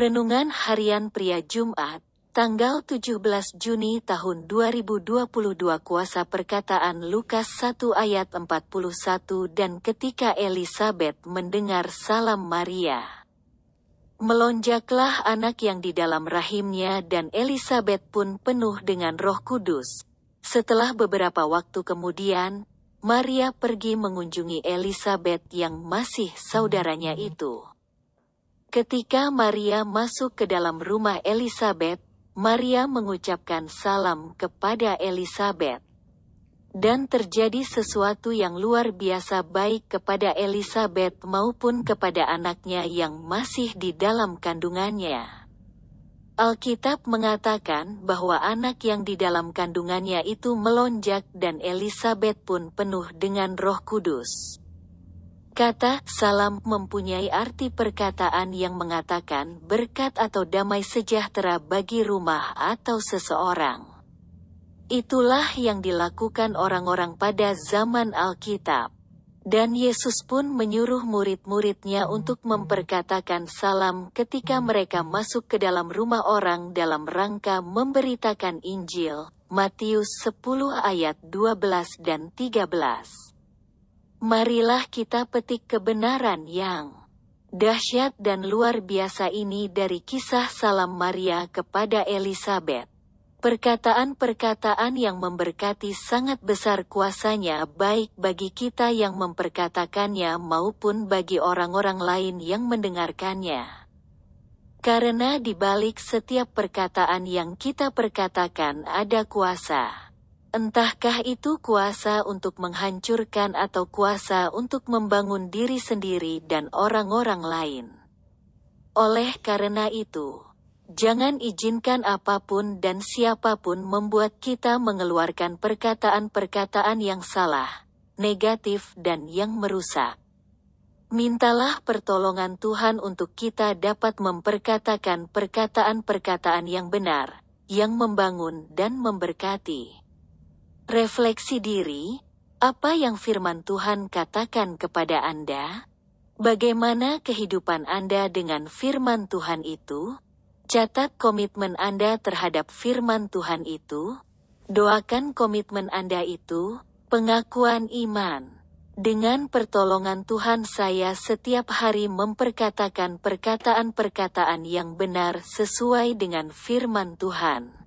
Renungan Harian Pria Jumat, tanggal 17 Juni tahun 2022 Kuasa perkataan Lukas 1 ayat 41 dan ketika Elizabeth mendengar salam Maria. Melonjaklah anak yang di dalam rahimnya dan Elizabeth pun penuh dengan roh kudus. Setelah beberapa waktu kemudian, Maria pergi mengunjungi Elizabeth yang masih saudaranya itu. Ketika Maria masuk ke dalam rumah Elizabeth, Maria mengucapkan salam kepada Elizabeth. Dan terjadi sesuatu yang luar biasa baik kepada Elizabeth maupun kepada anaknya yang masih di dalam kandungannya. Alkitab mengatakan bahwa anak yang di dalam kandungannya itu melonjak dan Elizabeth pun penuh dengan roh kudus. Kata salam mempunyai arti perkataan yang mengatakan berkat atau damai sejahtera bagi rumah atau seseorang. Itulah yang dilakukan orang-orang pada zaman Alkitab. Dan Yesus pun menyuruh murid-muridnya untuk memperkatakan salam ketika mereka masuk ke dalam rumah orang dalam rangka memberitakan Injil. Matius 10 ayat 12 dan 13. Marilah kita petik kebenaran yang dahsyat dan luar biasa ini dari kisah salam Maria kepada Elizabeth. Perkataan-perkataan yang memberkati sangat besar kuasanya baik bagi kita yang memperkatakannya maupun bagi orang-orang lain yang mendengarkannya. Karena di balik setiap perkataan yang kita perkatakan ada kuasa. Entahkah itu kuasa untuk menghancurkan atau kuasa untuk membangun diri sendiri dan orang-orang lain. Oleh karena itu, jangan izinkan apa pun dan siapa pun membuat kita mengeluarkan perkataan-perkataan yang salah, negatif dan yang merusak. Mintalah pertolongan Tuhan untuk kita dapat memperkatakan perkataan-perkataan yang benar, yang membangun dan memberkati. Refleksi diri, apa yang firman Tuhan katakan kepada Anda? Bagaimana kehidupan Anda dengan firman Tuhan itu? Catat komitmen Anda terhadap firman Tuhan itu. Doakan komitmen Anda itu, pengakuan iman. Dengan pertolongan Tuhan saya setiap hari memperkatakan perkataan-perkataan yang benar sesuai dengan firman Tuhan.